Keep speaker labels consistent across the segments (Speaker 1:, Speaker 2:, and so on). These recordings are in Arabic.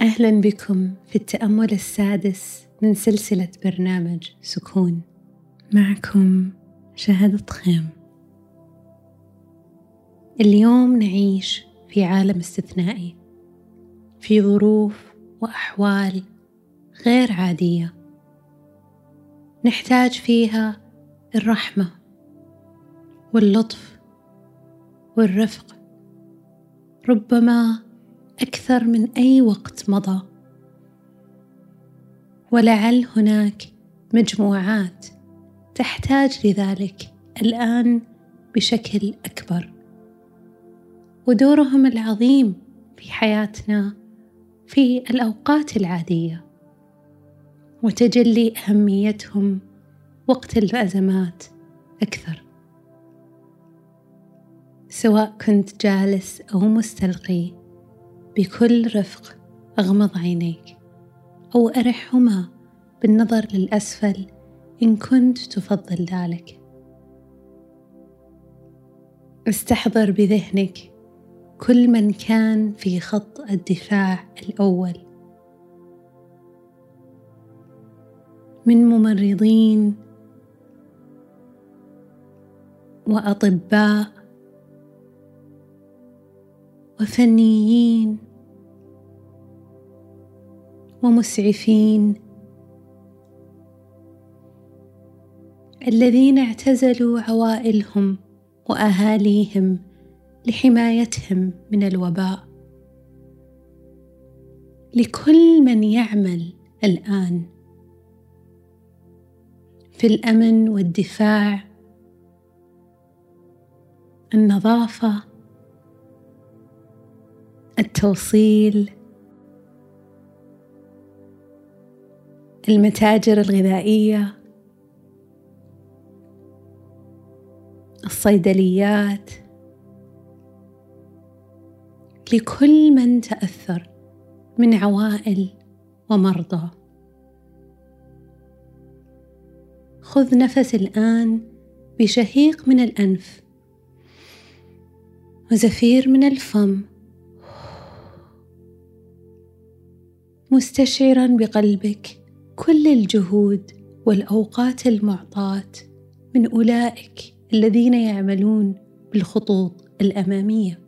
Speaker 1: أهلا بكم في التأمل السادس من سلسلة برنامج سكون. معكم شهد خيم. اليوم نعيش في عالم استثنائي في ظروف وأحوال غير عادية. نحتاج فيها الرحمة واللطف والرفق. ربما أكثر من أي وقت مضى. ولعل هناك مجموعات تحتاج لذلك الآن بشكل أكبر. ودورهم العظيم في حياتنا في الأوقات العادية. وتجلي أهميتهم وقت الأزمات أكثر. سواء كنت جالس أو مستلقي بكل رفق أغمض عينيك أو أرحهما بالنظر للأسفل إن كنت تفضل ذلك. استحضر بذهنك كل من كان في خط الدفاع الأول. من ممرضين وأطباء وفنيين ومسعفين. الذين اعتزلوا عوائلهم وأهاليهم لحمايتهم من الوباء. لكل من يعمل الآن في الأمن والدفاع. النظافة التوصيل المتاجر الغذائية الصيدليات لكل من تأثر من عوائل ومرضى. خذ نفس الآن بشهيق من الأنف وزفير من الفم. مستشعرا بقلبك. كل الجهود والأوقات المعطاة من أولئك الذين يعملون بالخطوط الأمامية.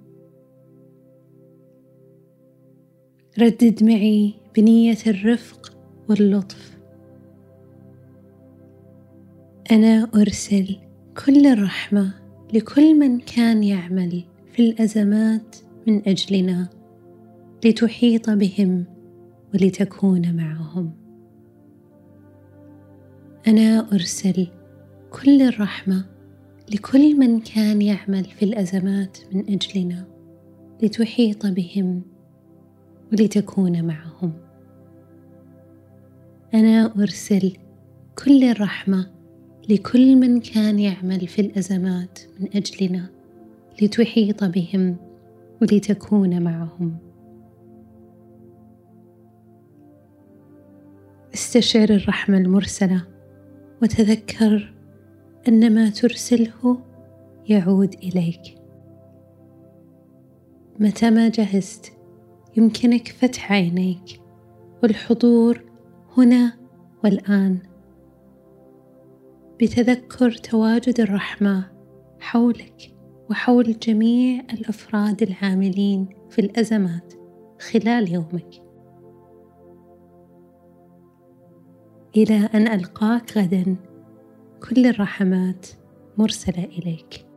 Speaker 1: ردد معي بنية الرفق واللطف. أنا أرسل كل الرحمة لكل من كان يعمل في الأزمات من أجلنا لتحيط بهم ولتكون معهم. أنا أرسل كل الرحمة لكل من كان يعمل في الأزمات من أجلنا لتحيط بهم ولتكون معهم. أنا أرسل كل الرحمة لكل من كان يعمل في الأزمات من أجلنا لتحيط بهم ولتكون معهم. استشعر الرحمة المرسلة. وتذكر أن ما ترسله يعود إليك. متى ما جهزت يمكنك فتح عينيك. والحضور هنا والآن. بتذكر تواجد الرحمة حولك وحول جميع الأفراد العاملين في الأزمات خلال يومك. إلى أن ألقاك غدا. كل الرحمات مرسلة إليك.